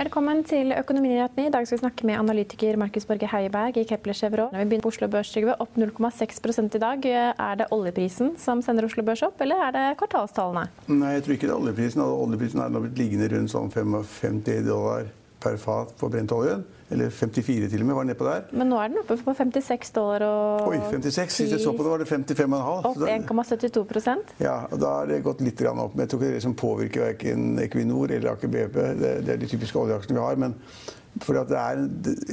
Velkommen til Økonominyhetene. I dag skal vi snakke med analytiker Markus Borge Heiberg i Kepler Chevron. Vi begynner på Oslo Børs. Opp 0,6 i dag. Er det oljeprisen som sender Oslo Børs opp, eller er det kvartalstallene? Nei, jeg tror ikke det er oljeprisen. Oljeprisen er blitt liggende rundt sånn 55 dollar per fat på brentoljen. Eller 54 til og med, var nedpå der. Men nå er den oppe på 56 dollar og Oi, 56. Sist jeg så på det, var det 55,5. Opp 1,72% Ja, og Da har det gått litt opp. Men jeg tror ikke det som påvirker verken Equinor eller Aker BP. Det, det er de typiske oljeaksjene vi har. men fordi at det er,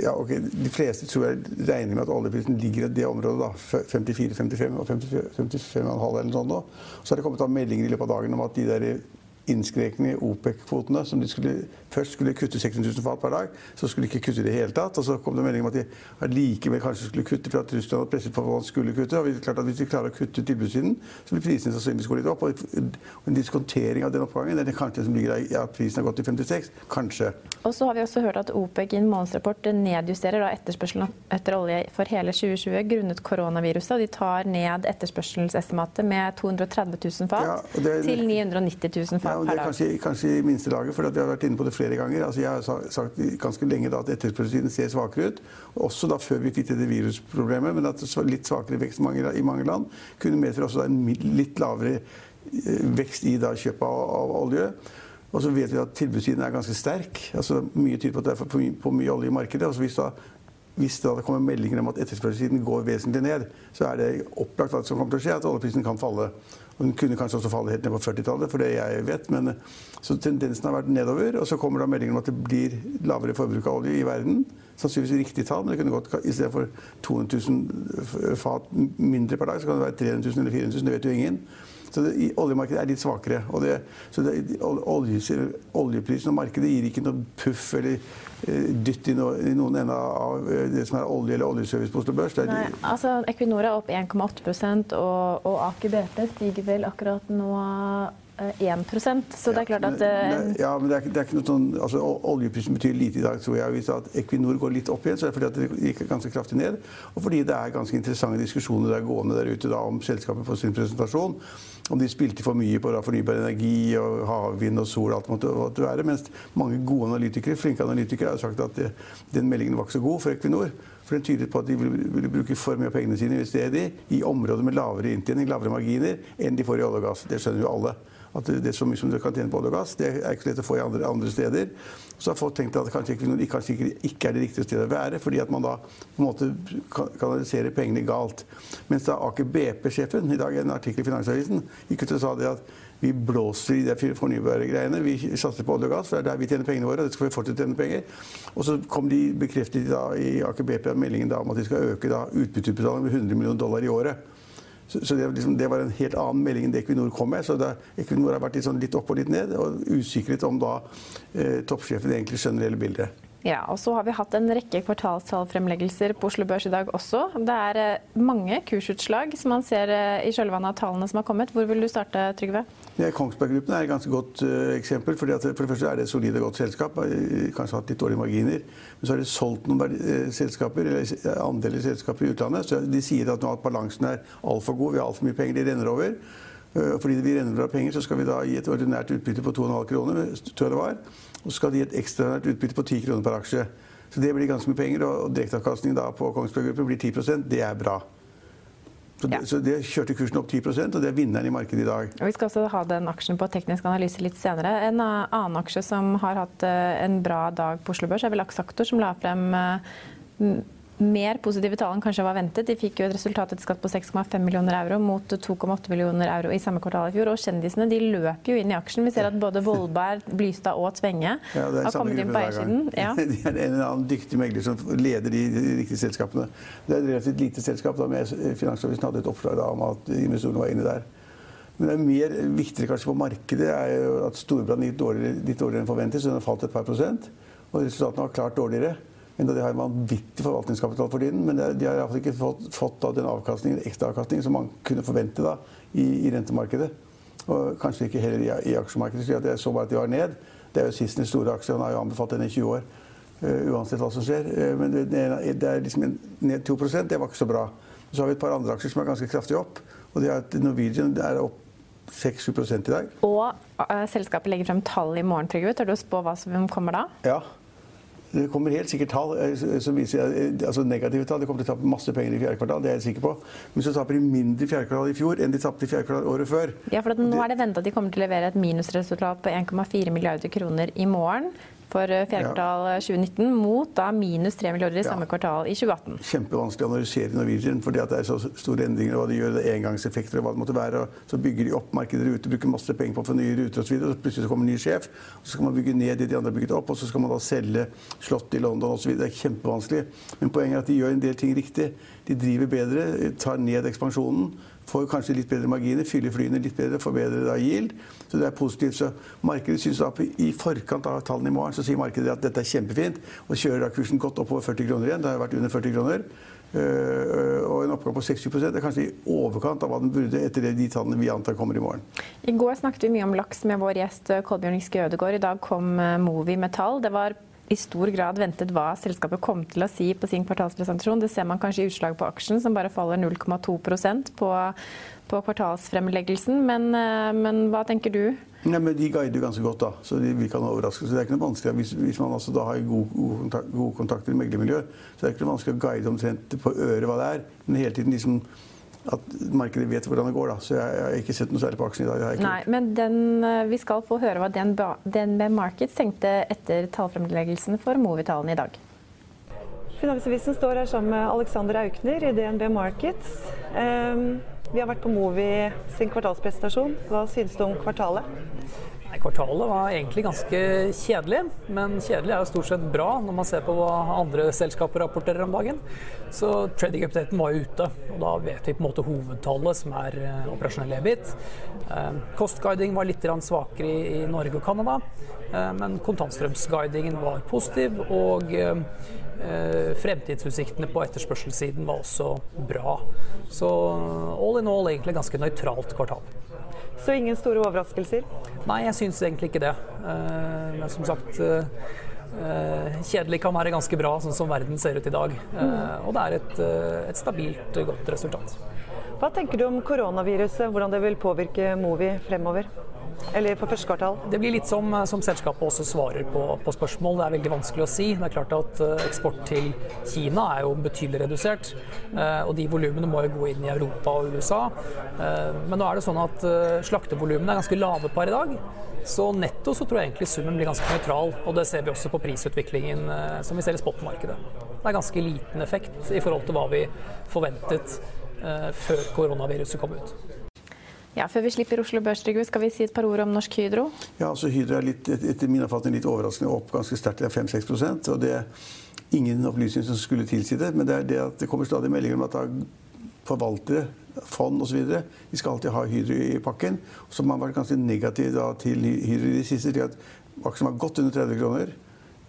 ja, okay, De fleste tror jeg regner med at oljeprisen ligger i det området. da, 54-55 og 55,5 eller noe sånt. nå. Så har det kommet av meldinger i løpet av dagen om at de der innskrenkning i OPEC-kvotene. som de skulle, Først skulle kutte 16 000 fat per dag, så skulle de ikke kutte i det hele tatt. Og så kom det melding om at de likevel kanskje skulle kutte for at Russland hadde presset på hva man skulle kutte. og klart at Hvis de klarer å kutte tilbudssiden, så vil prisene sannsynligvis gå litt opp. Og en diskontering av den oppgangen det er kanskje som ligger i at prisen har gått til 56. Kanskje. Og så har vi også hørt at OPEC i en månedsrapport nedjusterer da etterspørselen etter olje for hele 2020 grunnet koronaviruset. og De tar ned etterspørselsestimatet med 230 000 fat ja, er... til 990 000 fat ja, det er kanskje, kanskje i minstelaget, for jeg har vært inne på det flere ganger. Altså, jeg har sagt ganske lenge da, at etterspørselssiden ser svakere ut. Også da før vi fikk det virusproblemet, men at litt svakere vekst i mange land kunne medføre også en litt lavere eh, vekst i da, kjøpet av, av olje. Og så vet vi at tilbudssiden er ganske sterk. Altså, mye tyder på at det er for, for mye olje i markedet. Altså, hvis da hvis det kommer meldinger om at etterspørselssiden går vesentlig ned, så er det opplagt det som kommer til å skje, at oljeprisen kan falle. Og den kunne kanskje også falle helt ned på 40-tallet, for det jeg vet. Men, så tendensen har vært nedover. Og så kommer da meldingen om at det blir lavere forbruk av olje i verden. Sannsynligvis riktig tall, men det kunne gått istedenfor 200 000 fat mindre per dag, så kan det være 300 000 eller 400 000. Det vet jo ingen. Så det, oljemarkedet er litt svakere. Og det, så det, olje, oljeprisen og markedet gir ikke noe puff eller dytt i, no, i noen ende av eh, det som er olje eller oljeservice på Oslo Børs. Nei, altså Equinor er opp 1,8 og, og Aker BP stiger vel akkurat nå 1% Så det er klart at men, Ja, men det er, det er ikke noe sånn altså, Oljeprisen betyr lite i dag, tror jeg. Hvis at Equinor går litt opp igjen, så er det fordi at det gikk ganske kraftig ned. Og fordi det er ganske interessante diskusjoner der gående der ute da, om selskapet på sin presentasjon. Om de spilte for mye på fornybar energi og havvind og sol og alt måtte, være. Mens mange gode analytikere, flinke analytikere har sagt at den meldingen var ikke så god for Equinor. For den tydet på at de ville, ville bruke for mye av pengene sine i, i områder med lavere inntjening, lavere marginer, enn de får i olje og gass. Det skjønner jo alle at det er så mye som du kan tjene på olje og gass. Det er ikke lett å få i andre, andre steder. Så har folk tenkt at kanskje Equinor kanskje ikke er det riktige stedet å være, fordi at man da på en måte kanaliserer pengene galt. Mens da Aker BP-sjefen i dag i en artikkel i Finansavisen gikk ut og sa det at vi blåser i de fornybare greiene. Vi satser på olje og gass, for det er der vi tjener pengene våre. Og Det skal vi fortsette å tjene penger. Og så kom de bekreftet da, i Aker BP meldingen om at de skal øke utbytteutbetalingen med 100 millioner dollar i året. Så, det, liksom, det, var en helt annen melding enn det Equinor kom med. Så da, Equinor har vært litt, sånn, litt opp og litt ned, og usikret om da eh, toppsjefen egentlig skjønner hele bildet. Ja, og så har vi hatt en rekke kvartalstallfremleggelser på Oslo Børs i dag også. Det er eh, mange kursutslag som man ser eh, i kjølvannet av tallene som har kommet. Hvor vil du starte, Trygve? Ja, Kongsberg Gruppen er et ganske godt uh, eksempel. Fordi at, for det første er det et solid og godt selskap. Kanskje hatt litt dårlige marginer. Men så har de solgt noen selskaper, eller andeler selskaper i utlandet. Så de sier at nå at balansen er altfor god. Vi har altfor mye penger de renner over. Uh, fordi vi renner over penger, så skal vi da gi et ordinært utbytte på 2,5 kroner, tror jeg det var. Og så skal de gi et ekstraordinært utbytte på 10 kroner per aksje. Så det blir ganske mye penger. Og direkteavkastningen på Kongsberg Gruppen blir 10% Det er bra. Så, ja. det, så det kjørte kursen opp 10% og det er vinneren i markedet i dag. Og vi skal også ha den aksjen på teknisk analyse litt senere. En annen aksje som har hatt eh, en bra dag på Oslo Børs, er vel Axactor, som la frem eh, mer positive tall enn kanskje var ventet. De fikk jo et resultat etter skatt på 6,5 millioner euro mot 2,8 millioner euro i samme kvartal i fjor. Og kjendisene de løper jo inn i aksjen. Vi ser at både Vollberg, Blystad og Tvenge ja, har kommet inn på eiersiden. Ja. De er en eller annen dyktig megler som leder de, riktige selskapene. Det er et relativt lite selskap. da med Finansavisen hadde et oppslag om at investorene var inne der. Men det er mer viktigere kanskje på markedet er jo at Storebrand gikk dårligere, litt dårligere enn forventet, så den falt et par prosent. Og resultatene var klart dårligere. Men de har en vanvittig forvaltningskapital for tiden, men de har iallfall ikke fått, fått den avkastningen, ekstraavkastningen som man kunne forvente da, i, i, rentemarkedet. Og kanskje ikke heller i, i aksjemarkedet. Så jeg så bare at de var ned. Det er jo sist den store aksjen, han har jo anbefalt den i 20 år. Uh, uansett hva som skjer. Uh, men det, det, er liksom ned 2 det var ikke så bra. Så har vi et par andre aksjer som er ganske kraftig opp. Og det er at Norwegian er opp 6-7 i dag. Og uh, selskapet legger frem tall i morgen, Trygve. Tør du å spå hva som kommer da? Ja. Det kommer helt sikkert tall eh, som viser eh, altså negative tall. De kommer til å tape masse penger i fjerde kvartal, det er jeg sikker på. Men så taper de mindre i fjerde kvartal i fjor enn de tapte i fjerde kvartal året før. Ja, for Nå er det venta at de kommer til å levere et minusresultat på 1,4 milliarder kroner i morgen for fjerde kvartal 2019 eh, mot da minus 3 milliarder i samme kvartal i 2018. Kjempevanskelig å analysere Norwegian fordi det er så store endringer. og hva de gjør, det er engangseffekter og hva det måtte være. og Så bygger de opp markeder ute, bruker masse penger på å få nye ruter osv. Plutselig så kommer en ny sjef, og så skal man bygge ned det de andre har bygget opp, og så skal man da selge slott i London osv. Det er kjempevanskelig. Men poenget er at de gjør en del ting riktig. De driver bedre, tar ned ekspansjonen får kanskje litt bedre marginer, fyller flyene litt bedre, får bedre yield. Så det er positivt. Så markedet synes at I forkant av tallene i morgen så sier markedet at dette er kjempefint, og kjører da kursen godt oppover 40 kroner igjen. Det har vært under 40 kroner. Uh, og en oppgang på 60 er kanskje i overkant av hva den burde etter de tallene vi antar kommer i morgen. I går snakket vi mye om laks med vår gjest Kolbjørn Giske Ødegaard. I dag kom eh, Movi med tall. Det var i stor grad ventet hva selskapet kom til å si på sin kvartalspresentasjon. Det ser man kanskje i utslag på aksjen, som bare faller 0,2% på, på kvartalsfremleggelsen. Men, eh, men, hva tenker du? Ja, men de guider ganske godt, da. så de, vi kan overraske. Så det er ikke noe vanskelig. Hvis, hvis man altså da har gode, god, kontakt, god kontakter i meglermiljøet, så er det ikke noe vanskelig å guide omtrent på øret hva det er. Men hele tiden liksom at markedet vet hvordan det går. Da. Så jeg, jeg, har ikke sett noe særlig på aksjen i dag. Nei, men den, eh, Vi skal få høre hva DNB, DNB Markets tenkte etter tallfremleggelsen for Movi-tallene i dag. Finansavisen står her sammen med Alexander Aukner i DNB Markets. Um, vi har vært på Movi sin kvartalspresentasjon. Hva synes du om kvartalet? Kvartalet var egentlig ganske kjedelig, men kjedelig er jo stort sett bra når man ser på hva andre selskaper rapporterer om dagen. Så trading-updaten var jo ute, og da vet vi på en måte hovedtallet, som er eh, operasjonell EBIT. Eh, kostguiding var litt svakere i Norge og Canada, eh, men kontantstrømsguidingen var positiv. og Fremtidsutsiktene på etterspørselssiden var også bra. Så all in all egentlig ganske nøytralt kvartal. Så ingen store overraskelser? Nei, jeg syns egentlig ikke det. Eh, men som sagt eh, Kjedelig kan være ganske bra, sånn som verden ser ut i dag. Eh, og det er et, et stabilt, godt resultat. Hva tenker du om koronaviruset, hvordan det vil påvirke Movi fremover? Eller for første kvartal? Det blir litt som, som selskapet også svarer på, på, spørsmål. Det er veldig vanskelig å si. Det er klart at uh, eksport til Kina er jo betydelig redusert. Uh, og de volumene må jo gå inn i Europa og USA. Uh, men nå er det sånn at slaktevolumene er ganske lave per i dag. Så netto så tror jeg egentlig summen blir ganske nøytral. Og det ser vi også på prisutviklingen som vi ser i spotmarkedet. Det er ganske liten effekt i forhold til hva vi forventet før koronaviruset kom ut. Ja, Før vi slipper Oslo Børs, skal vi si et par ord om Norsk Hydro? Ja, altså Hydro er litt, etter min oppfatning litt overraskende opp ganske sterkt, det er 5-6% og Det er ingen opplysninger som skulle tilsi det. Men det er det at det kommer stadig meldinger om at forvaltere, fond osv. Vi skal alltid ha Hydro i pakken. Man har vært ganske negativ da, til Hydro i det siste. til at Aksjen var godt under 30 kroner.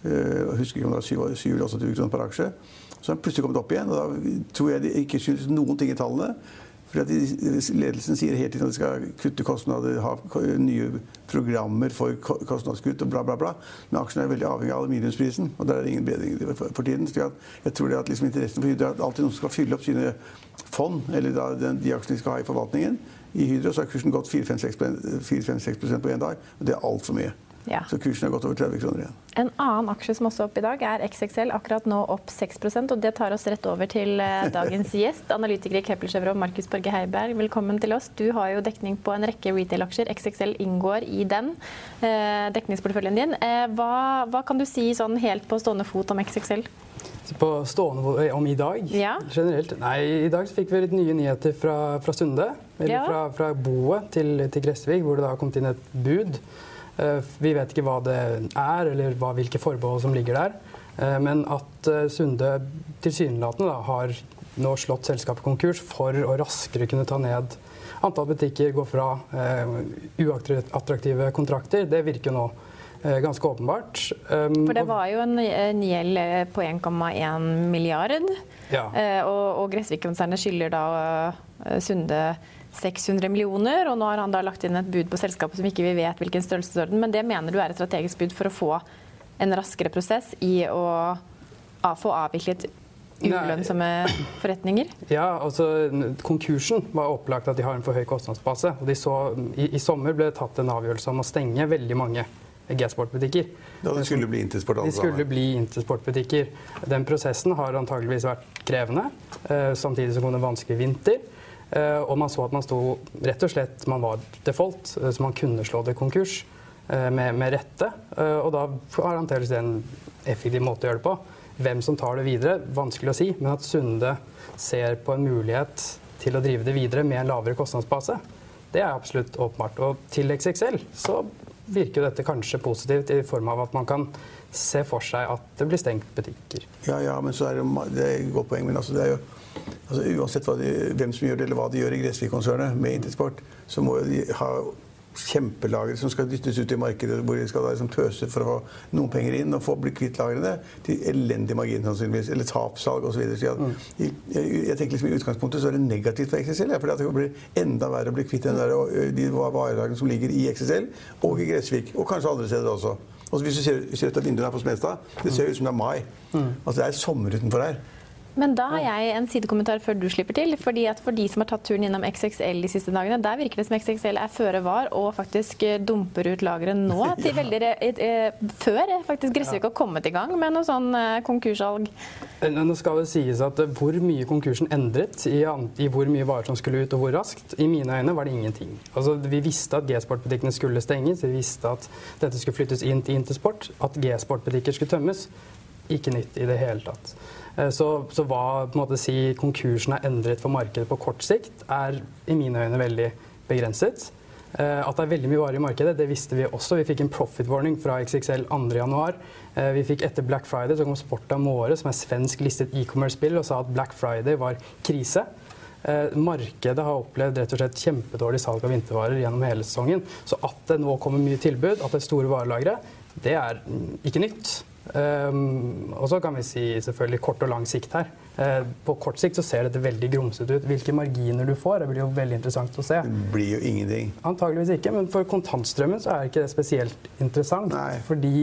Eh, jeg husker ikke om det var 7 eller 28 kroner per aksje. Så har den plutselig kommet opp igjen. og Da tror jeg det ikke skyldes noen ting i tallene. Fordi Ledelsen sier hele tiden at de skal kutte kostnader, ha nye programmer for kostnadskutt og bla, bla, bla. Men aksjene er veldig avhengig av aluminiumsprisen, og der er det ingen bedring for tiden. Så jeg tror det at liksom interessen for Hydro er alltid noen skal fylle opp sine fond, eller de aksjene de skal ha i forvaltningen. I Hydro så har kursen gått 4-5-6% på én dag, og det er altfor mye. Ja. Så kursen har gått over 30 kroner igjen. En annen aksje som også er opp i dag, er XXL. Akkurat nå opp 6% og Det tar oss rett over til eh, dagens gjest, analytiker i Kepler Chevron, Markus Borge Heiberg. Velkommen til oss. Du har jo dekning på en rekke retail-aksjer. XXL inngår i den eh, dekningsporteføljen din. Eh, hva, hva, kan du si sånn helt på stående fot om XXL? På stående om i dag? Ja. Generelt? Nei, i dag fikk vi litt nye nyheter fra, fra Sunde. Eller ja. fra, fra boet til, til Gressvik, hvor det da har kommet inn et bud vi vet ikke hva det er, eller hva, hvilke forbehold som ligger der. Eh, men at eh, Sunde tilsynelatende har nå slått selskapet konkurs for å raskere kunne ta ned antall butikker, gå fra uattraktive kontrakter, det virker nå ganske åpenbart. For det var jo en gjeld på 1,1 milliard, ja. og, og Gressvik-konsernet skylder da Sunde 600 millioner, og nå har han da lagt inn et bud på selskapet som ikke vi vet hvilken størrelsesorden, men det mener du er et strategisk bud for å få en raskere prosess i å få avviklet ulønnsomme forretninger? Ja, altså Konkursen var opplagt at de har en for høy kostnadsbase. og så, i, i, sommer ble det tatt en avgjørelse om å stenge veldig mange G-sportbutikker. Ja, de skulle bli Intersport De skulle bli Intersport-butikker. Den prosessen har antageligvis vært krevende. Eh, samtidig som kom det en vanskelig vinter. Eh, og man så at man sto rett og slett Man var default, eh, så man kunne slå det konkurs eh, med, med rette. Og da har antakeligvis en effektiv måte å gjøre det på. Hvem som tar det videre, vanskelig å si. Men at Sunde ser på en mulighet til å drive det videre med en lavere kostnadsbase, det er absolutt åpenbart. Og til XXL så virker dette kanskje positivt i form av at man kan se for seg at det blir stengt butikker. Ja, ja, men så er det, det er et godt poeng. Men altså, det er jo Altså, uansett de, hvem som gjør det, eller hva de gjør i Gressvik-konsernet med Intersport, så må de ha kjempelagre som skal dyttes ut i markedet, hvor de skal da liksom tøse for å få noen penger inn og få bli kvitt lagrene til elendig margin, sannsynligvis, eller tapssalg osv. Så mm. jeg, jeg, tenker liksom I utgangspunktet så er det negativt for XXL. For det blir enda verre å bli kvitt den der, de varelagrene som ligger i XXL og i Gressvik, og kanskje andre steder også. Og hvis du ser, ser ut av vinduet her på Smestad, det ser ut som det er mai. Mm. Altså Det er sommer utenfor her. Men da har jeg en sidekommentar før du slipper til. fordi at For de som har tatt turen innom XXL de siste dagene, der virker det som XXL er føre var og faktisk eh, dumper ut lageret nå. til veldig eh, Før faktisk Gressvik har kommet i gang med noe sånn eh, konkurssalg. Nå skal det sies at Hvor mye konkursen endret i, i, hvor mye varer som skulle ut og hvor raskt, i mine øyne var det ingenting. Altså, vi visste at G-sportbutikkene skulle stenges, vi visste at dette skulle flyttes inn til Intersport, at G-sportbutikker skulle tømmes. Ikke nytt i det hele tatt. Eh, så, så hva måte, si, konkursen er endret for markedet på kort sikt, er i mine øyne veldig begrenset. Eh, at det er veldig mye varer i markedet, det visste vi også. Vi fikk en profit warning fra XXL 2.1. Eh, vi fikk etter Black Friday så kom Sporta Måre, som er svensk listet e-commerce-spill, og sa at Black Friday var krise. Markedet har opplevd rett og slett kjempedårlig salg av vintervarer gjennom hele sesongen. Så at det nå kommer mye tilbud, at det er store varelagre, det er ikke nytt. Um, og så kan vi si selvfølgelig kort og lang sikt her. Uh, på kort sikt så ser dette veldig grumsete ut. Hvilke marginer du får, det blir jo veldig interessant å se. Det blir jo ingenting. Antageligvis ikke, men for kontantstrømmen så er ikke det spesielt interessant. Nei. Fordi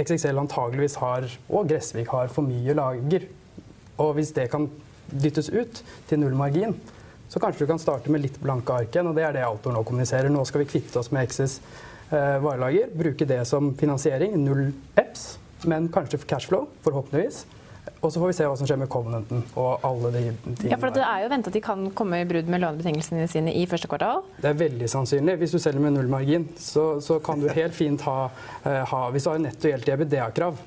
XXL antageligvis har, og Gressvik har, for mye lager. Og hvis det kan dyttes ut til null margin, så kanskje du kan starte med litt blanke ark igjen. Og det er det Altor nå kommuniserer. Nå skal vi kvitte oss med Exes uh, varelager, bruke det som finansiering. Null EPS men kanskje cashflow, forhåpentligvis. Og så får vi se hva som skjer med Covenanten og alle de tingene. Ja, for Det er jo venta at de kan komme i brudd med lånebetingelsene sine i første kvartal? Det er veldig sannsynlig. Hvis du selger med null margin, så, så kan du helt fint ha, uh, ha Hvis du har netto gjeld til EBDA-krav,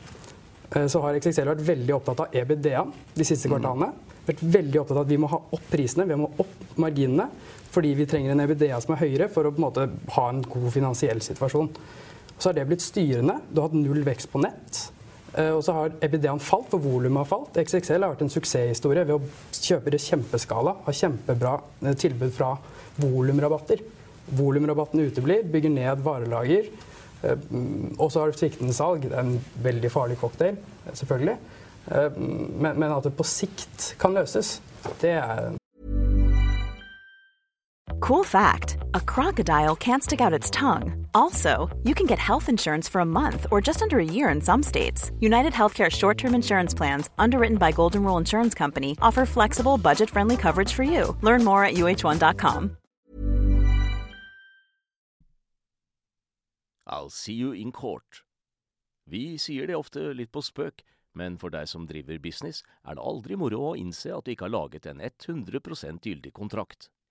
uh, så har XXL vært veldig opptatt av EBDA de siste mm. kvartalene. Vært veldig opptatt av at vi må ha opp prisene, vi må opp marginene. Fordi vi trenger en EBDA som er høyere for å på en måte, ha en god finansiell situasjon. Så har det blitt styrende. Du har hatt null vekst på nett. Eh, og så har EBD-en falt, for volumet har falt. XXL har vært en suksesshistorie ved å kjøpe det kjempeskala, ha kjempebra eh, tilbud fra volumrabatter. Volumrabattene uteblir, bygger ned varelager. Eh, og så har du sviktende salg. Det er en veldig farlig cocktail, selvfølgelig. Men, men at det på sikt kan løses, det er Cool fact a crocodile can't stick out its tongue. Also, you can get health insurance for a month or just under a year in some states. United Healthcare short term insurance plans, underwritten by Golden Rule Insurance Company, offer flexible, budget friendly coverage for you. Learn more at uh1.com. I'll see you in court. Vi sier det ofte litt på spøk, men for deg som driver business, er det aldri moro å innse at du ikke har laget en 100 gyldig kontrakt.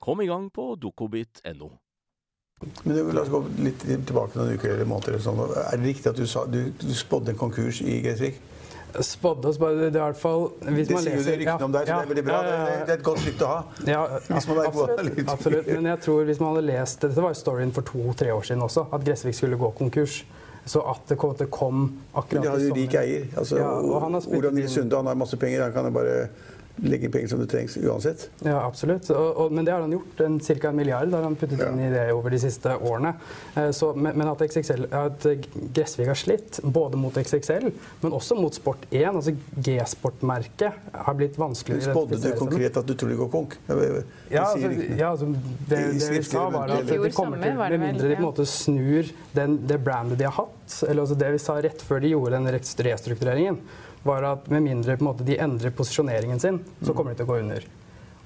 Kom i gang på dokobit.no. Men La oss gå litt tilbake noen uker eller måneder. Eller sånn. Er det riktig at du, sa, du, du spådde en konkurs i Gressvik? Spådde oss bare Det er i hvert fall hvis Det man sier jo ryktene det ryktene om deg, så det er veldig bra. Ja, ja, ja. Det, det er et godt rykte å ha. Ja, Hvis man er god absolutt, absolutt. Men jeg tror hvis man hadde lest Dette var jo storyen for to-tre år siden også, at Gressvik skulle gå konkurs. Så at det kom, det kom Men de har jo i rik eier. Altså, Ja, og han har spilt Olav Nils Sunde han har masse penger. Han kan jo bare legge inn penger som det trengs uansett. Ja, absolutt. Og, og, men det har han gjort. En, cirka en milliard har han puttet inn i det over de siste årene. Eh, Så, men, men at, XXL, at Gressvik har slitt, både mot XXL, men også mot Sport1, altså G-sportmerket, har blitt vanskeligere Men å Spådde du identifisere seg med. konkret at du tror de går konk? Det, det Ja, altså, ja, altså, det, det vi sa var at det kommer til, med mindre de på en måte snur den, det brandet de har hatt, eller altså det vi sa rett før de gjorde den restruktureringen, var at med mindre på en måte, de endrer posisjoneringen sin, så kommer de til å gå under.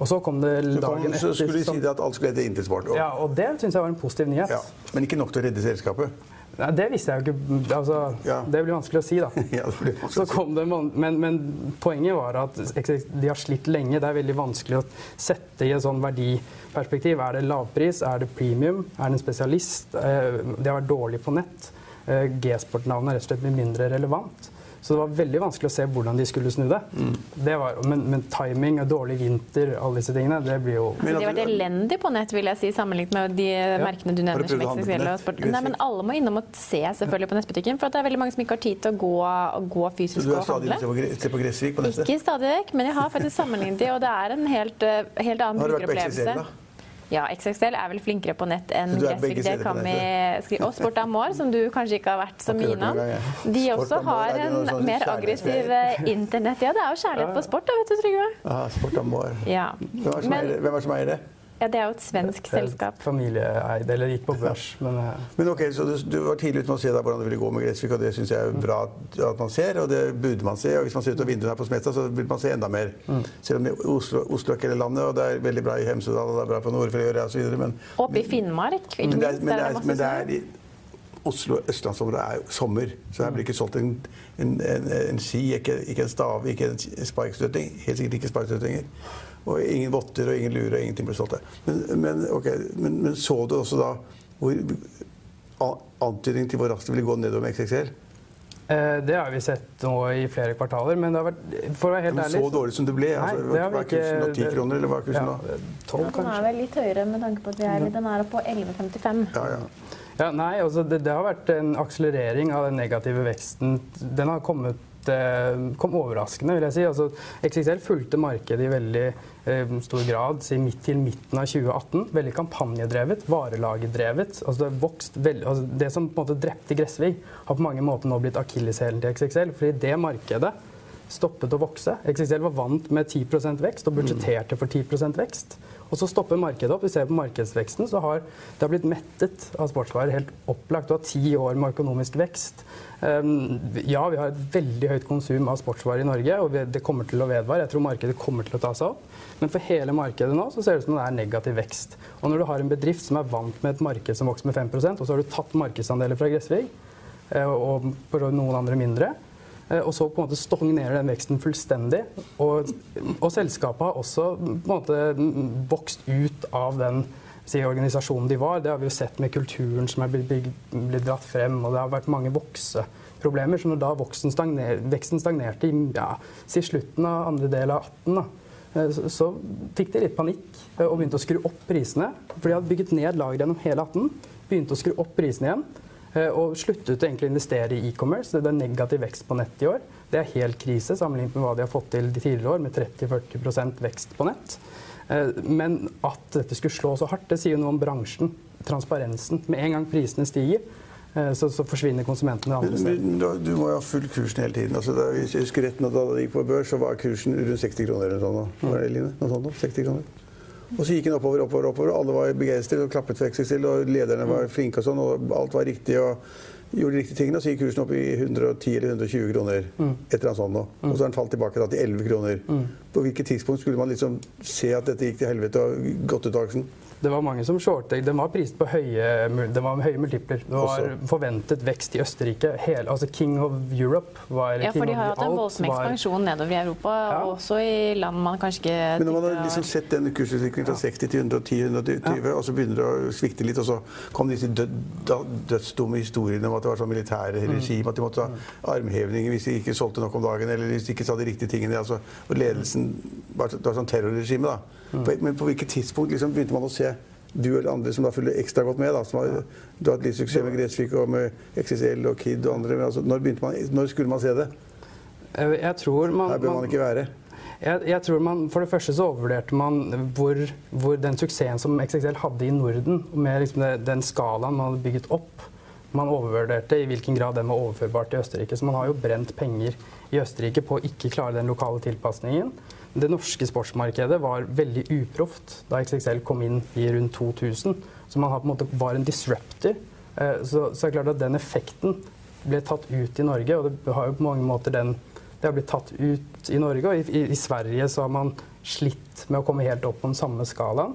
Og så kom det Så, kom, dagen så skulle de si at alt skulle hete Intersport. Og, Ja, og det syns jeg var en positiv nyhet. ja. Men ikke nok til å redde selskapet. Nei, det visste jeg jo ikke. Altså, Ja. Det blir vanskelig å si, da. Ja, det blir Så kom det, men, men poenget var at de har slitt lenge. Det er veldig vanskelig å sette i et sånn verdiperspektiv. Er det lavpris? Er det premium? Er det en spesialist? Eh, De har vært dårlige på nett. Eh, G-sport-navnet er rett og slett blitt mindre relevant. Så det var veldig vanskelig å se hvordan de skulle snu det. Mm. det var, men, men timing og dårlig vinter, alle disse tingene, det blir jo Altså, de har vært elendige på nett, vil jeg si, sammenlignet med de merkene du Har du nevner. som nett? Nei, men Alle må innom og se selvfølgelig på nettbutikken, for at det er veldig mange som ikke har tid til å gå, gå Så fysisk du og stadig handle. ute på, Gre- se på Gressvik på nettet? Ikke stadig vekk, men jeg har faktisk sammenlignet de, og det er en helt, eh, helt annen Har du brukeropplevelse. Ja, XXL er vel flinkere på nett enn Gressvik. Det kan vi skrive. Og Sport Amor, som du kanskje ikke har vært så mye innom. De også har en sånn mer aggressiv eh, internett. Ja, det er jo kjærlighet for sport, da, vet du, Trygve. Ja, Sport Amor. Hvem er det som eier det? Det det? Ja, det er jo et svensk selskap. familieeid, eller gikk på børs, men eh, Men ok, så du, du var tidlig ute med å se da hvordan det ville gå med Gressvik, og det syns jeg er bra at, man ser, og det burde man se. Og hvis man ser ut av vinduet her på Smestad, så vil man se enda mer. Selv om det er Oslo, Oslo er ikke hele landet, og det er veldig bra i Hemsedal, og det er bra på Nordfjord osv. Men, Oppe i Finnmark, ikke men, det er, minst. men, det er det men det er Oslo østlandsområdet er sommer, så her blir ikke solgt en, en, en, en ski, ikke, ikke en stave, ikke en sparkstøtting. Helt sikkert ikke sparkstøttinger. Og ingen votter og ingen lurer, og ingenting blir solgt der. Men, men, okay, men, men så du også da hvor antydning til hvor raskt det ville gå nedover med XXL? eh, det har vi sett nå i flere kvartaler. Men det har vært, for å være helt ærlig så dårlig som det ble? Nei, Altså, det har vi hva er kursen nå? 10 kroner, eller hva er kursen ja, nå? 12 Den er vel litt høyere med tanke på at vi er, den er på 11,55. Ja, ja. Ja, nei, altså det, det har vært en akselerering av den negative veksten. Den har kommet kom overraskende, vil jeg si. Altså, XXL fulgte markedet i veldig eh, stor grad si midt til midten av 2018. Veldig kampanjedrevet, varelagerdrevet. Altså, det, altså, det som på en måte drepte Gressvig, har på mange måter nå blitt akilleshælen til XXL. fordi det markedet stoppet å vokse. XXL var vant med 10% vekst og budsjetterte for 10% vekst. Og så stopper markedet opp. Vi ser på markedsveksten, så har det har blitt mettet av sportsvarer helt opplagt. Du har ti år med økonomisk vekst. Um, ja, vi har et veldig høyt konsum av sportsvarer i Norge, og det kommer til å vedvare. Jeg tror markedet kommer til å ta seg opp. Men for hele markedet nå så ser det ut som det er negativ vekst. Og når du har en bedrift som er vant med et marked som vokser med 5% og så har du tatt markedsandeler fra Gressvik, eh, og noen andre mindre, Og så på en måte stagnerer den veksten fullstendig. Og, og selskapet har også på en måte vokst ut av den si, organisasjonen de var. Det har vi jo sett med kulturen som er blitt, blitt dratt frem, og det har vært mange vokseproblemer. Så når da stagner, veksten stagnerte i ja, si slutten av andre del av 18, da, eh, så, fikk de litt panikk eh, og begynte å skru opp prisene. For de hadde bygget ned lager gjennom hele 18, begynte å skru opp prisene igjen. Eh, Og sluttet egentlig å investere i e-commerce. Det er negativ vekst på nett i år. Det er helt krise sammenlignet med hva de har fått til de tidligere år, med 30-40% vekst på nett. Eh, Men at dette skulle slå så hardt, det sier noe om bransjen. Transparensen. Med en gang prisene stiger, eh, så, så forsvinner konsumentene andre steder. du må jo ha full kursen hele tiden. Altså, da, jeg husker rett, når da det gikk på børs, så var kursen rundt 60 kroner. eller noe sånt. Var det, Line? Noe sånt, nå? 60 kroner. Og så gikk den oppover, oppover, oppover. og Alle var begeistret og klappet for XXL, og lederne var flinke og sånn, og alt var riktig. og gjorde de riktige tingene, og så gikk kursen opp i 110 eller 120 kroner. Et eller annet sånn nå. Og så har den falt tilbake da, til 11 kroner. På hvilket tidspunkt skulle man liksom se at dette gikk til helvete og gått ut av aksjen? Det var mange som shortet. Den var priset på høye, det var høye multipler. Det var Også. forventet vekst i Østerrike. Hele, altså King of Europe var Ja, for de har hatt en voldsom var- ekspansjon nedover i Europa, Ja. og også i land man kanskje ikke Men når man har liksom sett den kursutviklingen fra 60 til 110-120, og så begynner det å svikte litt, og så kom disse død, dødsdumme historiene om at det var sånn militære regime, at de måtte ha armhevinger hvis de ikke solgte nok om dagen, eller hvis de ikke sa de riktige tingene. Altså, og ledelsen var, det var sånn terrorregime, da. På- Men på hvilket tidspunkt liksom begynte man å se du eller andre som da følger ekstra godt med, da, som har, hatt litt suksess med Gressvik og med XXL og Kid og andre, men altså, når, man, når skulle man se det? Jeg, jeg tror man, Her bør man ikke være. Jeg, jeg tror man, For det første så overvurderte man hvor, hvor den suksessen som XXL hadde i Norden, med liksom det, den skalaen man hadde bygget opp, man overvurderte i hvilken grad den var overførbar til Østerrike. Så man har jo brent penger i Østerrike på å ikke klare den lokale tilpasningen. Det norske sportsmarkedet var veldig uproft da XXL kom inn i rundt 2000. Så man en måte var en disruptor. Eh, Så, så er det klart at den effekten ble tatt ut i Norge, og det har jo på mange måter den det har blitt tatt ut i Norge, og i, i, i Sverige så har man slitt med å komme helt opp på den samme skalaen.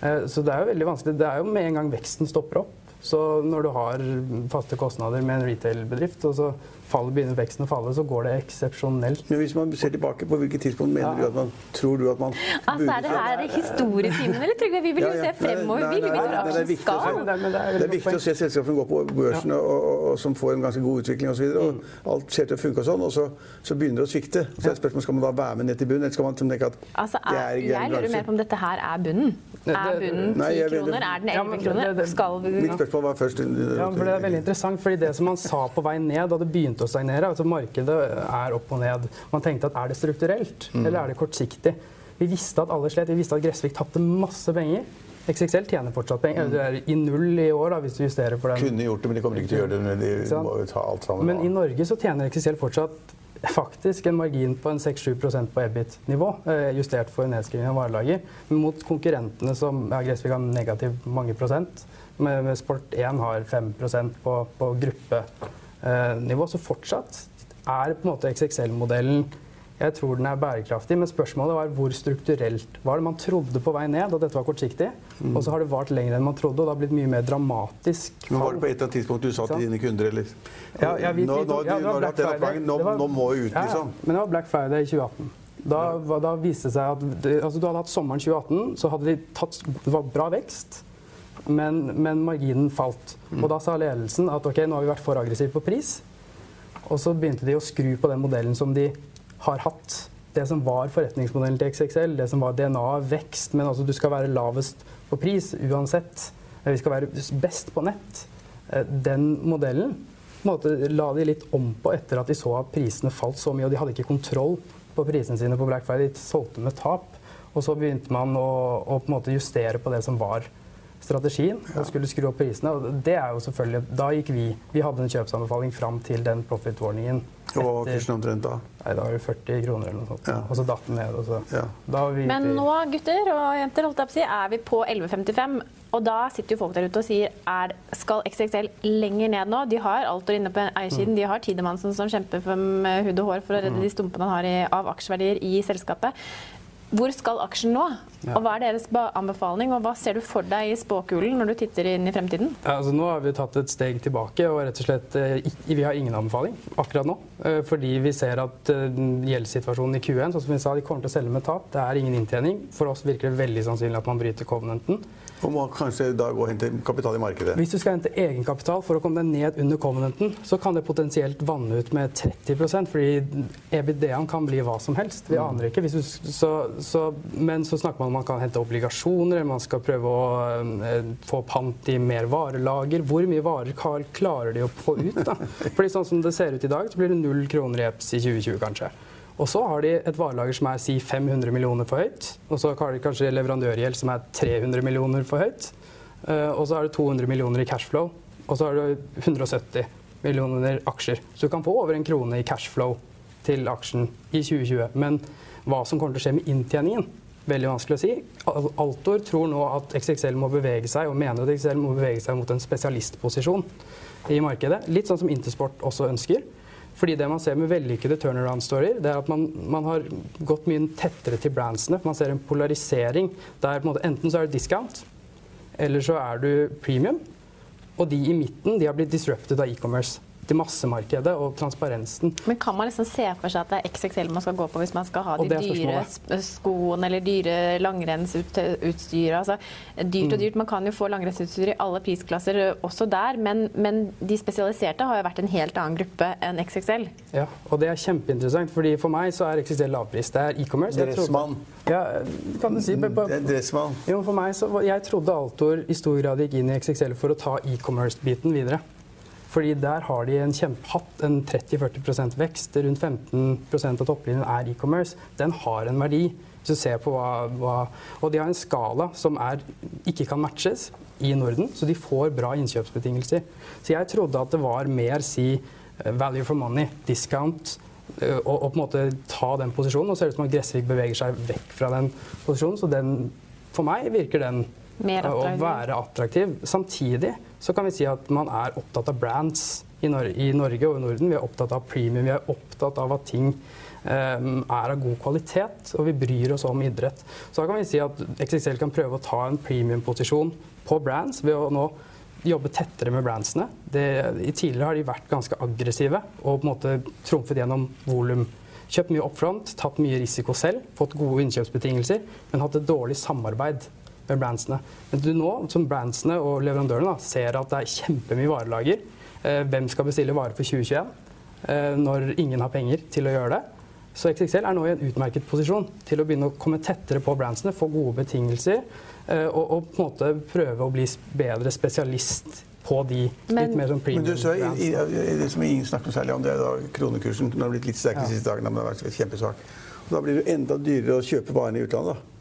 Eh, så det er jo veldig vanskelig. Det er jo med en gang veksten stopper opp. Så når du har faste kostnader med en retail-bedrift, og så faller, begynner veksten å falle, så går det eksepsjonelt. Men hvis man ser tilbake, på hvilket tidspunkt mener du at man tror du at man Altså, Er det her historietimen, eller Trygve? Vi vil jo Ja, ja. se fremover. Nei, Vi vil nei, vite nei, det er aksjen viktig å se- skal. Det er- er er viktig å se selskaper som går på børsen og, og, og som får en ganske god utvikling osv. Og, og alt ser til å funke og sånn, og så, så begynner det å svikte. Så er spørsmålet skal man da være med ned til bunnen, eller skal man tenke at Altså, det er, en jeg lurer mer på om dette her er bunnen. Er bunnen ti 10 kroner? Er den Ja, 11 kroner? Skal vi Mitt spørsmål var først Ja, for Det er veldig interessant, fordi det som man sa på vei ned da det begynte å stagnere altså Markedet er opp og ned. Man tenkte at er det strukturelt, eller er det kortsiktig? Vi visste at alle slet. Vi visste at Gressvik tapte masse penger. XXL tjener fortsatt penger. Mm. er i null i år, da, hvis du justerer for den. Kunne gjort det, men de kommer ikke til å gjøre det. De må jo ta alt sammen. Men i. Norge så tjener XXL fortsatt faktisk en margin på en 6-7% på EBIT-nivå, eh, justert for nedskriving av varelager. Mot konkurrentene som ja, Gressvik har negativ mange prosent, med, med Sport1 har 5% på, på gruppenivå, så fortsatt er på en måte XXL-modellen jeg tror den er bærekraftig, men spørsmålet var hvor strukturelt var det. Man trodde på vei ned, og dette var kortsiktig. Og så har det vart lenger enn man trodde, og det har blitt mye mer dramatisk. Men var det på et eller annet tidspunkt du sa til dine kunder, eller? Ja, ja, vi, nå, nå, ja, det var Black Friday. nå, nå må vi ut, Ja, ja. liksom. Men det var Black Friday i 2018. Da, da viste det seg at altså, Du hadde hatt sommeren 2018, så hadde de tatt Det var bra vekst, men, men marginen falt. Og da sa ledelsen at ok, nå har vi vært for aggressive på pris. Og så begynte de å skru på den modellen som de har hatt. Det som var forretningsmodellen til XXL, det som var DNA, vekst, men altså du skal være lavest på pris uansett. Vi skal være best på nett. Eh, Den modellen måte, la de litt om på etter at de så at prisene falt så mye, og de hadde ikke kontroll på prisene sine på Black Friday. De solgte med tap. Og så begynte man å, å justere på det som var strategien, og skulle skru opp prisene. Og det er jo selvfølgelig Da gikk vi Vi hadde en kjøpsanbefaling fram til den profit-warningen. Og kursen omtrent da? Nei, da var det 40 kroner eller noe sånt. Ja. Og så datt den ned. Og så. Ja. Da Men nå, gutter og jenter, holdt jeg på å si, er vi på 11,55. Og da sitter jo folk der ute og sier er, skal XXL lenger ned nå? De har Altor inne på eiersiden. De har Tidemannsen som kjemper for med hud og hår for å redde de stumpene han har i, av aksjeverdier i selskapet. Hvor skal aksjen nå? Og Hva er deres anbefaling, og hva ser du for deg i spåkulen når du titter inn i fremtiden? Ja, altså nå har vi tatt et steg tilbake og rett og slett eh, vi har ingen anbefaling akkurat nå. Eh, fordi vi ser at eh, gjeldssituasjonen i Q1 sånn som vi sa, de kommer til å selge med tap. Det er ingen inntjening. For oss virker det veldig sannsynlig at man bryter covenanten. Og må kanskje da gå og hente kapital i markedet? Hvis du skal hente egenkapital for å komme deg ned under covenanten, så kan det potensielt vanne ut med 30 fordi EBD-en kan bli hva som helst. Vi mm. aner ikke. Du, så, så, men så snakker man om man kan hente obligasjoner, eller man skal prøve å eh, få pant i mer varelager. Hvor mye varer klarer de å få ut? da? Fordi sånn som det ser ut i dag, så blir det null kroner i EPS i 2020, kanskje. Og så har de et varelager som er si 500 millioner for høyt. Og så har de kanskje leverandørgjeld som er 300 millioner for høyt. Eh, og så har du 200 millioner i cashflow. Og så har du 170 millioner aksjer. Så du kan få over en krone i cashflow til aksjen i 2020. Men hva som kommer til å skje med inntjeningen, veldig vanskelig å si. Altor tror nå at XXL må bevege seg, og mener at XXL må bevege seg mot en spesialistposisjon i markedet. Litt sånn som Intersport også ønsker. Fordi det man ser med vellykkede turnaround-storier, det er at man, man, har gått mye tettere til brandsene. Man ser en polarisering der en måte, enten så er det discount, eller så er du premium. Og de i midten de har blitt disrupted av e-commerce til massemarkedet og transparensen. Men kan man liksom se for seg at det er XXL man skal gå på hvis man skal ha de dyre skoene eller dyre langrennsutstyret? Altså, dyrt og mm. dyrt. Man kan jo få langrennsutstyr i alle prisklasser også der, men, men, de spesialiserte har jo vært en helt annen gruppe enn XXL. Ja, og det er kjempeinteressant, fordi for meg så er XXL lavpris. Det er e-commerce. Dressmann. Ja, kan du si. Dressmann. Jo, for meg så, Jeg trodde Altor i stor grad gikk inn i XXL for å ta e-commerce-biten videre. Fordi der har de en hatt en 30-40% vekst. Rundt 15% av topplinjen er e-commerce. Den har en verdi. Hvis du ser på hva, hva, Og de har en skala som er, ikke kan matches i Norden, så de får bra innkjøpsbetingelser. Så jeg trodde at det var mer si eh, value for money, discount, eh, og, og på en måte ta den posisjonen. Og ser ut som at Gressvik beveger seg vekk fra den posisjonen, så den, for meg virker den å være attraktiv. Samtidig så kan vi si at man er opptatt av brands i, Nor i Norge og i Norden. Vi er opptatt av premium, vi er opptatt av at ting um, er av god kvalitet, og vi bryr oss om idrett. Så da kan vi si at XXL kan prøve å ta en premiumposisjon på brands ved å nå jobbe tettere med brandsene. Det, tidligere har de vært ganske aggressive og på en måte trumfet gjennom volum. Kjøpt mye oppfront, tatt mye risiko selv, fått gode innkjøpsbetingelser, men hatt et dårlig samarbeid med brandsene. Men du nå, som brandsene og leverandørene, da, ser at det er kjempemye varelager. Eh, hvem skal bestille varer for 2021 eh, når ingen har penger til å gjøre det? Så XXL er nå i en utmerket posisjon til å begynne å komme tettere på brandsene, få gode betingelser eh, og, og, på en måte prøve å bli bedre spesialist på de men, litt mer sånn premium men du, så, i, i, Det som ingen snakker noe særlig om, det er da kronekursen. Den har blitt litt sterk de siste dagene, men den har vært kjempesvak. Da blir det enda dyrere å kjøpe varene i utlandet. da.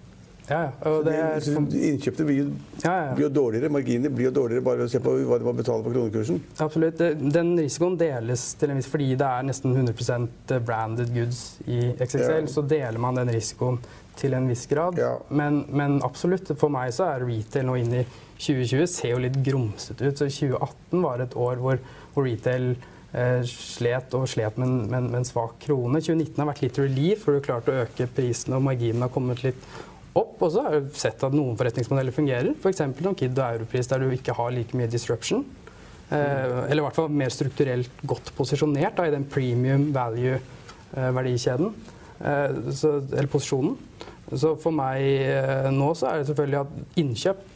Ja, ja. Er, Innkjøpte blir, ja, blir, jo dårligere. Marginene blir jo dårligere bare ved å se på hva de må betale på kronekursen. Absolutt. Den risikoen deles til en viss fordi det er nesten 100% branded goods i XXL. Så deler man den risikoen til en viss grad. Men, men, absolutt, for meg så er retail nå inn i 2020 ser jo litt grumsete ut. Så 2018 var et år hvor, hvor retail eh, slet og slet med, med, med, en svak krone. 2019 har vært litt relief, for du har klart å øke prisene og marginene har kommet litt opp. Og så har jeg sett at noen forretningsmodeller fungerer. F.eks. For noen Kid og Europris der du ikke har like mye disruption. Eh, eller i hvert fall mer strukturelt godt posisjonert da, i den premium value-verdikjeden. Eh, eller posisjonen. Så for meg eh, nå så er det selvfølgelig at innkjøp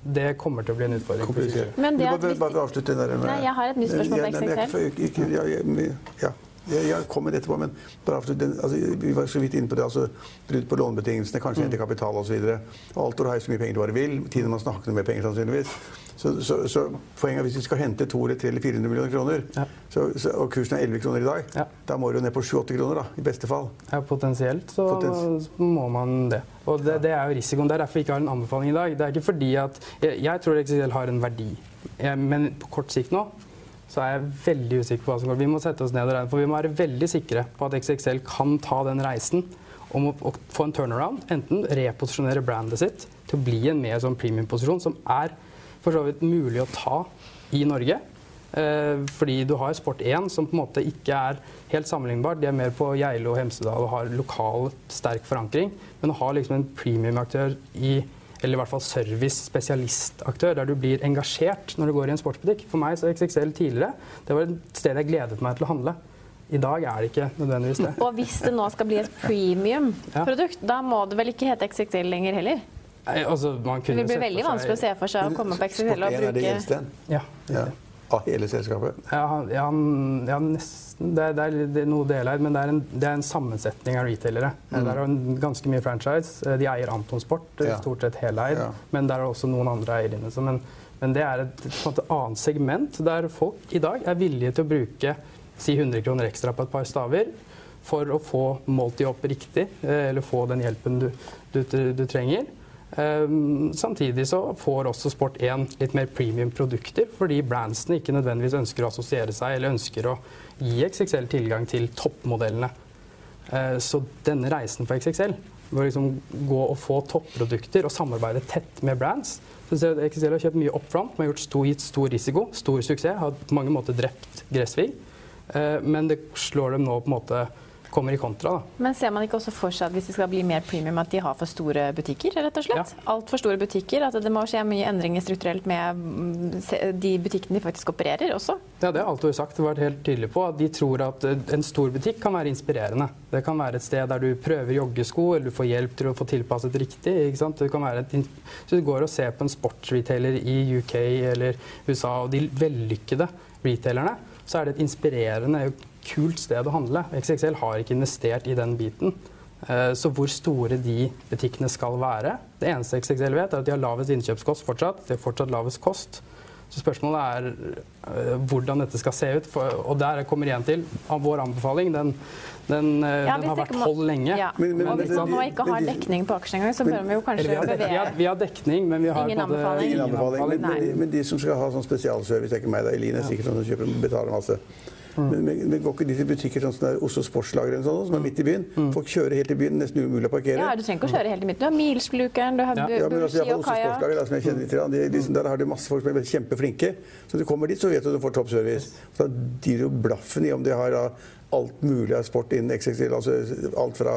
det kommer til å bli en utfordring. Men det at bare, Bare avslutte der med... Nei, jeg har et nytt spørsmål på XXL. Ja, jeg kommer etterpå, men bare men altså, Vi var så vidt inne på det. altså Brudd på lånebetingelsene, kanskje hente mm. kapital osv. Altor har jo så mye penger du bare vil. Tiden man snakker med penger, sannsynligvis. Så, så, så poenget er hvis vi skal hente 200, 300 eller 400 millioner kroner, ja. så, og kursen er 11 kroner i dag, ja. da må du ned på 7-8 kroner, da, i beste fall. Ja, Potensielt så Potens må man det. Og det, det, er jo risikoen. Det er derfor jeg ikke har en anbefaling i dag. Det er ikke fordi at Jeg, jeg tror XXL har en verdi, jeg, men på kort sikt nå så er jeg veldig usikker på hva som går. Vi må sette oss ned og regne, for vi må være veldig sikre på at XXL kan ta den reisen om å, få en turnaround. Enten reposisjonere brandet sitt til å bli en mer sånn premium-posisjon, som er for så vidt mulig å ta i Norge. Eh, fordi du har Sport 1, som på en måte ikke er helt sammenlignbart. De er mer på Geilo og Hemsedal og har lokal sterk forankring. Men å ha liksom en premiumaktør i eller i hvert fall service-spesialistaktør, der du blir engasjert når du går i en sportsbutikk. For meg så XXL tidligere, det var et sted jeg gledet meg til å handle. I dag er det ikke nødvendigvis det. Og hvis det nå skal bli et premium-produkt, ja. da må det vel ikke hete XXL lenger heller? Nei, altså, det blir veldig vanskelig å se for seg å komme på XXL og bruke Sport 1 er det eldste? Ja. ja. Av hele selskapet? Ja, ja, ja nesten. Det er, det er, det er noe deleid, men det er, en, det er, en, sammensetning av retailere. Mm. Det er ganske mye franchise. De eier Anton Sport, ja. stort sett heleid, men der er også noen andre eiere inne. Men, men, det er et, et, annet segment der folk i dag er villige til å bruke si 100 kroner ekstra på et par staver for å få målt de opp riktig, eh, eller få den hjelpen du, du, du trenger. Um, samtidig så får også Sport1 litt mer premium produkter, fordi brandsene ikke nødvendigvis ønsker å assosiere seg eller ønsker å gi XXL tilgang til toppmodellene. Uh, så denne reisen for XXL, å liksom gå og få topprodukter og samarbeide tett med brands så XXL har kjøpt mye upfront, men har gjort stor, gitt stor risiko, stor suksess, har på mange måter drept Gressvig. Uh, men det slår dem nå på en måte kommer i kontra. Da. Men ser man ikke også for seg at hvis det skal bli mer premium, at de har for store butikker? rett og slett? Ja. Altfor store butikker? At det må skje mye endringer strukturelt med mm, de butikkene de faktisk opererer også? Ja, det har Altor sagt og vært helt tydelig på. De tror at eh, en stor butikk kan være inspirerende. Det kan være et sted der du prøver joggesko, eller du får hjelp til å få tilpasset riktig. ikke sant? Det kan være et, så du går og ser på en sportsretailer i UK eller USA, og de vellykkede retailerne, så er det et inspirerende kult sted å handle. XXL har ikke investert i den biten. Eh, så hvor store de butikkene skal være Det eneste XXL vet, er at de har lavest innkjøpskost fortsatt. De har fortsatt lavest kost. Så spørsmålet er uh, hvordan dette skal se ut. Og der kommer igjen til av vår anbefaling. Den, den, uh, ja, den har vært hold lenge. Ja. Men, men, men, hvis man nå ikke har dekning på aksjen engang, så bør vi jo kanskje vi har, bevege vi har, vi har dekning, men vi har ingen anbefaling. Ingen anbefaling. Men, men, de som skal ha sånn spesialservice, er ikke meg, da, Eline, er sikkert sånn som kjøper betaler masse. Men, men går ikke dit til butikker sånn som det er Oslo Sportslager eller sånn, som er midt i byen? Mm. Folk kjører helt i byen, nesten umulig å parkere. Ja, Du trenger ikke å kjøre helt i midten. Du har Milsblukeren, du har ja. ja, men altså, Oslo Sportslager, da, som jeg kjenner litt, de, liksom, Der har du masse folk som er kjempeflinke. Så du kommer dit, så vet du at du får toppservice. Så da gir du blaffen i om de har da, alt mulig av sport innen XXL. Altså alt fra,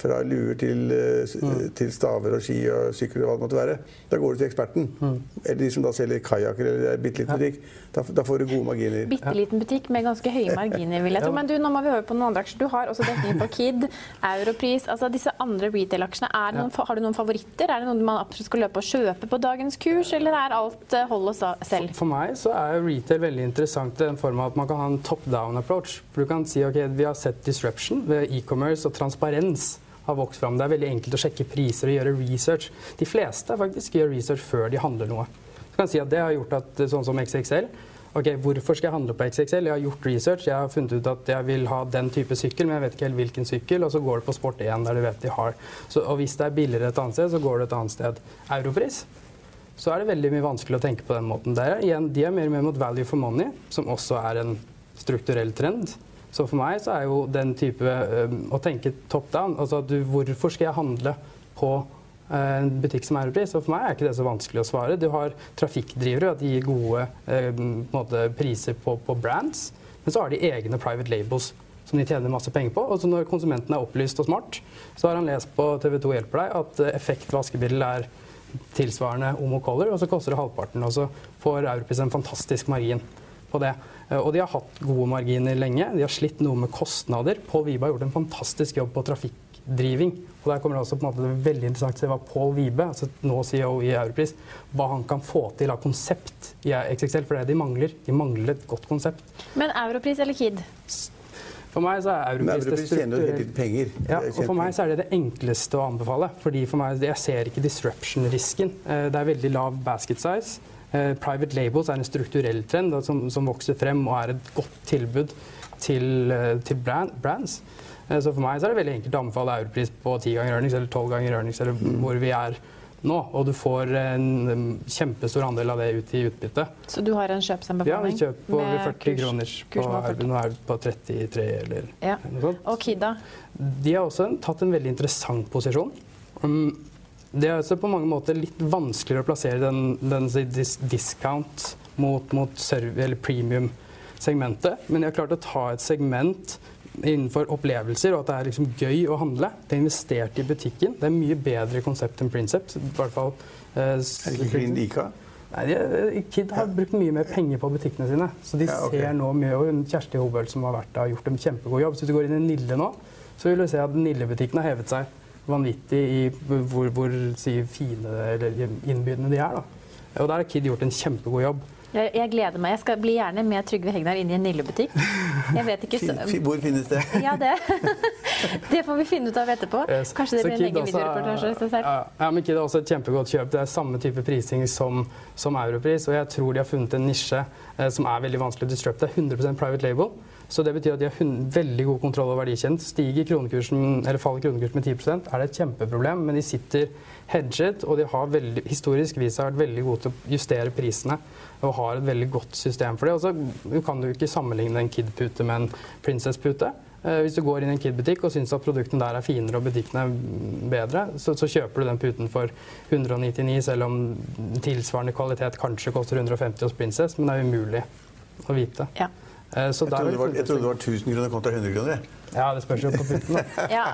fra luer til, mm. til, staver og ski og sykler og hva det måtte være. Da går du til eksperten. Mm. Eller de som da selger kajakker eller bitte liten butikk. Da, da, får du gode marginer. Bitte liten butikk med ganske høye marginer, vil jeg tro. Men du, nå må vi høre på noen andre aksjer. Du har også dekning på Kid, Europris. Altså disse andre retail-aksjene. Har du noen favoritter? Er det noe man absolutt skal løpe og kjøpe på dagens kurs, eller er alt eh, hold oss selv? For, for meg så er retail veldig interessant i den form av at man kan ha en top down approach. For du kan si ok, vi har sett disruption ved e-commerce og transparens har vokst fram. Det er veldig enkelt å sjekke priser og gjøre research. De fleste faktisk gjør research før de handler noe. Så kan si at Det har gjort at sånn som XXL Ok, Hvorfor skal jeg handle på XXL? Jeg har gjort research. Jeg har funnet ut at jeg vil ha den type sykkel, men jeg vet ikke helt hvilken sykkel. Og så går det på Sport1, der du vet de har. Så, og hvis det er billigere et annet sted, så går det et annet sted. Europris så er det veldig mye vanskelig å tenke på den måten. Der, igjen, de er mer og mer mot value for money, som også er en strukturell trend. Så for meg så er jo den type uh, å tenke top down altså du, Hvorfor skal jeg handle på uh, en butikk som europris? Og for meg er ikke det så vanskelig å svare. Du har trafikkdrivere, de gir gode uh, måte, priser på, på, brands. Men så har de egne private labels som de tjener masse penger på. Og så når konsumenten er opplyst og smart, så har han lest på TV2 hjelper deg at effekt vaskemiddel er tilsvarende Omo Color, og så koster det halvparten. Og så får Europris en fantastisk margin på det. Eh, og de har hatt gode marginer lenge. De har slitt noe med kostnader. Pål Vibe har gjort en fantastisk jobb på trafikkdriving. Og der kommer det også på en måte veldig interessant å se hva Pål Vibe, altså nå CEO i Europris, hva han kan få til av konsept i XXL. For det er det de mangler. De mangler et godt konsept. Men Europris eller Kid? For meg så er Europris, Europris det tjener jo helt litt penger. Ja, og for meg så er det det enkleste å anbefale. Fordi for meg, Jeg ser ikke disruption-risken. Eh, det er veldig lav basket size. Eh, private labels er en strukturell trend da, som, som, vokser frem og er et godt tilbud til, eh, til brand, brands. Eh, så for meg så er det veldig enkelt å anbefale europris på ti ganger earnings eller tolv ganger earnings, eller mm. hvor vi er nå. Og du får en kjempestor andel av det ut i utbytte. Så du har en kjøpsanbefaling? Ja, vi kjøper på 40 kurs, kroner på Arbin, nå er vi på 33 eller ja. noe sånt. Og Kida? De har også tatt en veldig interessant posisjon. Um, det er også på mange måter litt vanskeligere å plassere den, den discount mot, mot premium-segmentet. Men de har klart å ta et segment innenfor opplevelser, og at det er liksom gøy å handle. Det er investert i butikken. Det er mye bedre konsept enn Princept. I hvert fall, eh, er det ikke Ica? Nei, de, Kid har brukt mye mer penger på butikkene sine. Så de ja, okay. ser nå mye Og Kjersti Hobøl som har vært der, har gjort en kjempegod jobb. Så hvis du går inn i Nille nå, så vil du se at Nille-butikken har hevet seg vanvittig i hvor, hvor si, fine eller innbydende de er. Da. Og der har Kid gjort en kjempegod jobb. Jeg, jeg, gleder meg. Jeg skal bli gjerne med Trygve Hegnar inn i en Nille-butikk. Hvor finnes det? Ja, det. det får vi finne ut av etterpå. Kanskje det blir en egen videoreportasje. Ja, ja, men Kid er også et kjempegodt kjøp. Det er samme type prising som, som Europris. Og jeg tror de har funnet en nisje eh, som er veldig vanskelig å disrupte. 100% private label. Så det betyr at de har veldig god kontroll over verdikjeden. Stiger kronekursen, eller faller kronekursen med 10% er det et kjempeproblem. Men de sitter hedget, og de har veldig, historisk vist vært veldig gode til å justere prisene. Og har et veldig godt system for det. Altså, du kan du ikke sammenligne en Kid-pute med en Princess-pute. Eh, hvis du går inn i en Kid-butikk og syns at produktene der er finere og butikkene er bedre, så, så, kjøper du den puten for 199, selv om tilsvarende kvalitet kanskje koster 150 hos Princess, men det er umulig å vite. Ja. Eh, jeg trodde, det var, jeg trodde det var 1000 kroner kontra 100 kroner. Ja, det spørs jo på putten. ja,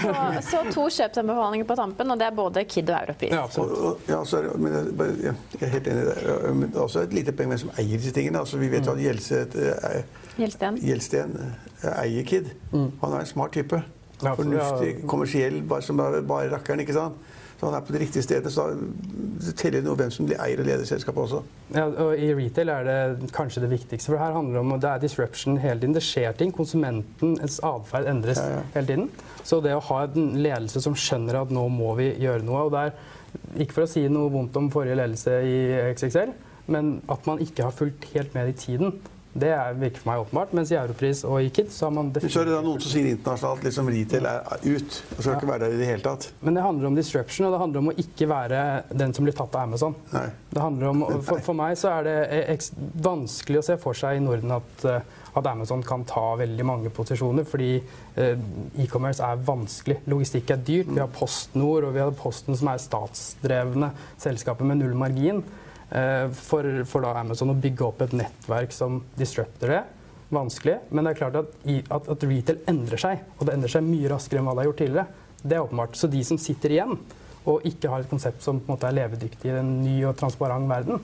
så, så, to kjøpsanbefalinger på tampen, og det er både Kid og Europris. Ja, absolutt. Ja, er men jeg, jeg, er helt enig der. Men også et lite poeng hvem som eier disse tingene. Altså, vi vet jo at eh, Gjelsten. Gjelsten eh, eier Kid. Mm. Han er en smart type. Fornuftig, kommersiell, bare som bare, bare rakkeren. ikke sant? Så han er på det riktige stedet. Så det teller noe hvem som eier og leder selskapet også. Ja, og I retail er det kanskje det viktigste. For her handler om det er disruption hele tiden. Det skjer ting. Konsumentens atferd endres ja, ja. hele tiden. Så det å ha en ledelse som skjønner at nå må vi gjøre noe og det er, Ikke for å si noe vondt om forrige ledelse i XXL, men at man ikke har fulgt helt med i tiden. Det virker for meg åpenbart. Mens i Europris og i Kid så har man definitivt Så er det da noen som sier internasjonalt liksom retail er ut. og skal ja. ikke være der i det hele tatt. Men det handler om disruption, og det handler om å ikke være den som blir tatt av Amazon. Nei. Det handler om, for, for meg så er det vanskelig å se for seg i Norden at, eh, at Amazon kan ta veldig mange posisjoner, fordi eh, e-commerce er vanskelig. Logistikk er dyrt. Vi har PostNord og vi har Posten, som er statsdrevne selskaper med null margin. Eh, for, for da Amazon å bygge opp et nettverk som disrupter det. Vanskelig. Men det er klart at, at, at, retail endrer seg, og det endrer seg mye raskere enn hva det har gjort tidligere. Det er åpenbart. Så de som sitter igjen og ikke har et konsept som på en måte er levedyktig i en ny og transparent verden,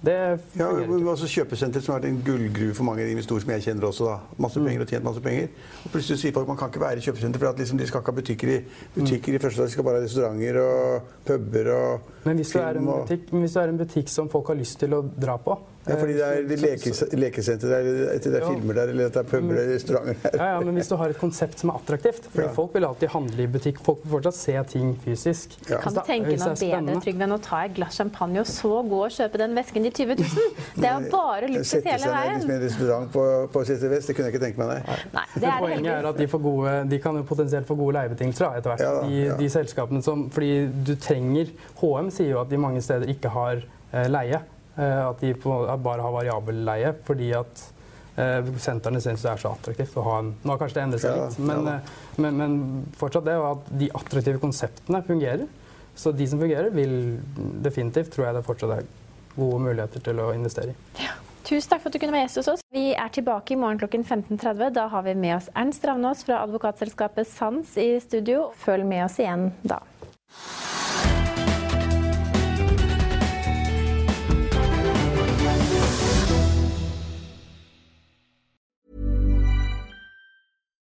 det ja, altså Kjøpesenter som har vært en gullgruve for mange investorer som jeg kjenner også. da. Masse mm. penger og tjent masse penger. Og plutselig sier folk man kan ikke være i kjøpesenter for at liksom, de skal ikke ha butikker i butikker i første dag. De skal bare ha restauranter og puber og men hvis, film, butikk, men hvis du er en butikk som folk har lyst til å dra på, ja, fordi det er de lekes, lekesenter der, det er filmer der, eller det er puber eller restauranter der. Ja, ja, men hvis du har et konsept som er attraktivt fordi ja. Folk vil alltid handle i butikk. Folk vil fortsatt se ting fysisk. Ja. Kan du tenke noe bedre Trygve, enn å ta et glass champagne og så gå og kjøpe den vesken de 20 000? Det er bare luksus hele veien. Sette seg ned med en restaurant på, på City Vest, det kunne jeg ikke tenke meg, nei. nei det er Poenget er at de, gode, de, kan jo potensielt få gode leiebetingelser etter hvert. Ja, de, de, selskapene som Fordi du trenger HM sier jo at de mange steder ikke har eh, leie. Eh, at de bare har variabel leie fordi at eh, sentrene syns det er så attraktivt å ha en Nå har kanskje det endret seg litt, men. Eh, men, men, fortsatt det at de attraktive konseptene fungerer. Så de som fungerer, vil definitivt, tror jeg det fortsatt er gode muligheter til å investere i. Ja. Tusen takk for at du kunne være gjest hos oss. Vi er tilbake i morgen klokken 15.30. Da har vi med oss Ernst Ravnås fra advokatselskapet Sans i studio. Følg med oss igjen da.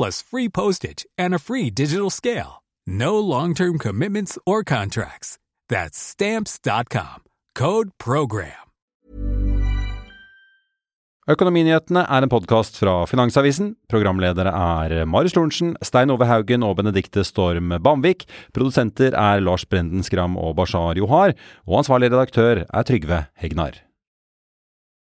plus free postage and a free digital scale. No long-term commitments or contracts. That's Stamps.com. Code PROGRAM. Økonominyhetene er en podkast fra Finansavisen. Programledere er Marius Lorentzen, Stein Ove Haugen og Benedikte Storm Bamvik. Produsenter er Lars Brenden Skram og Bashar Johar. Og ansvarlig redaktør er Trygve Hegnar.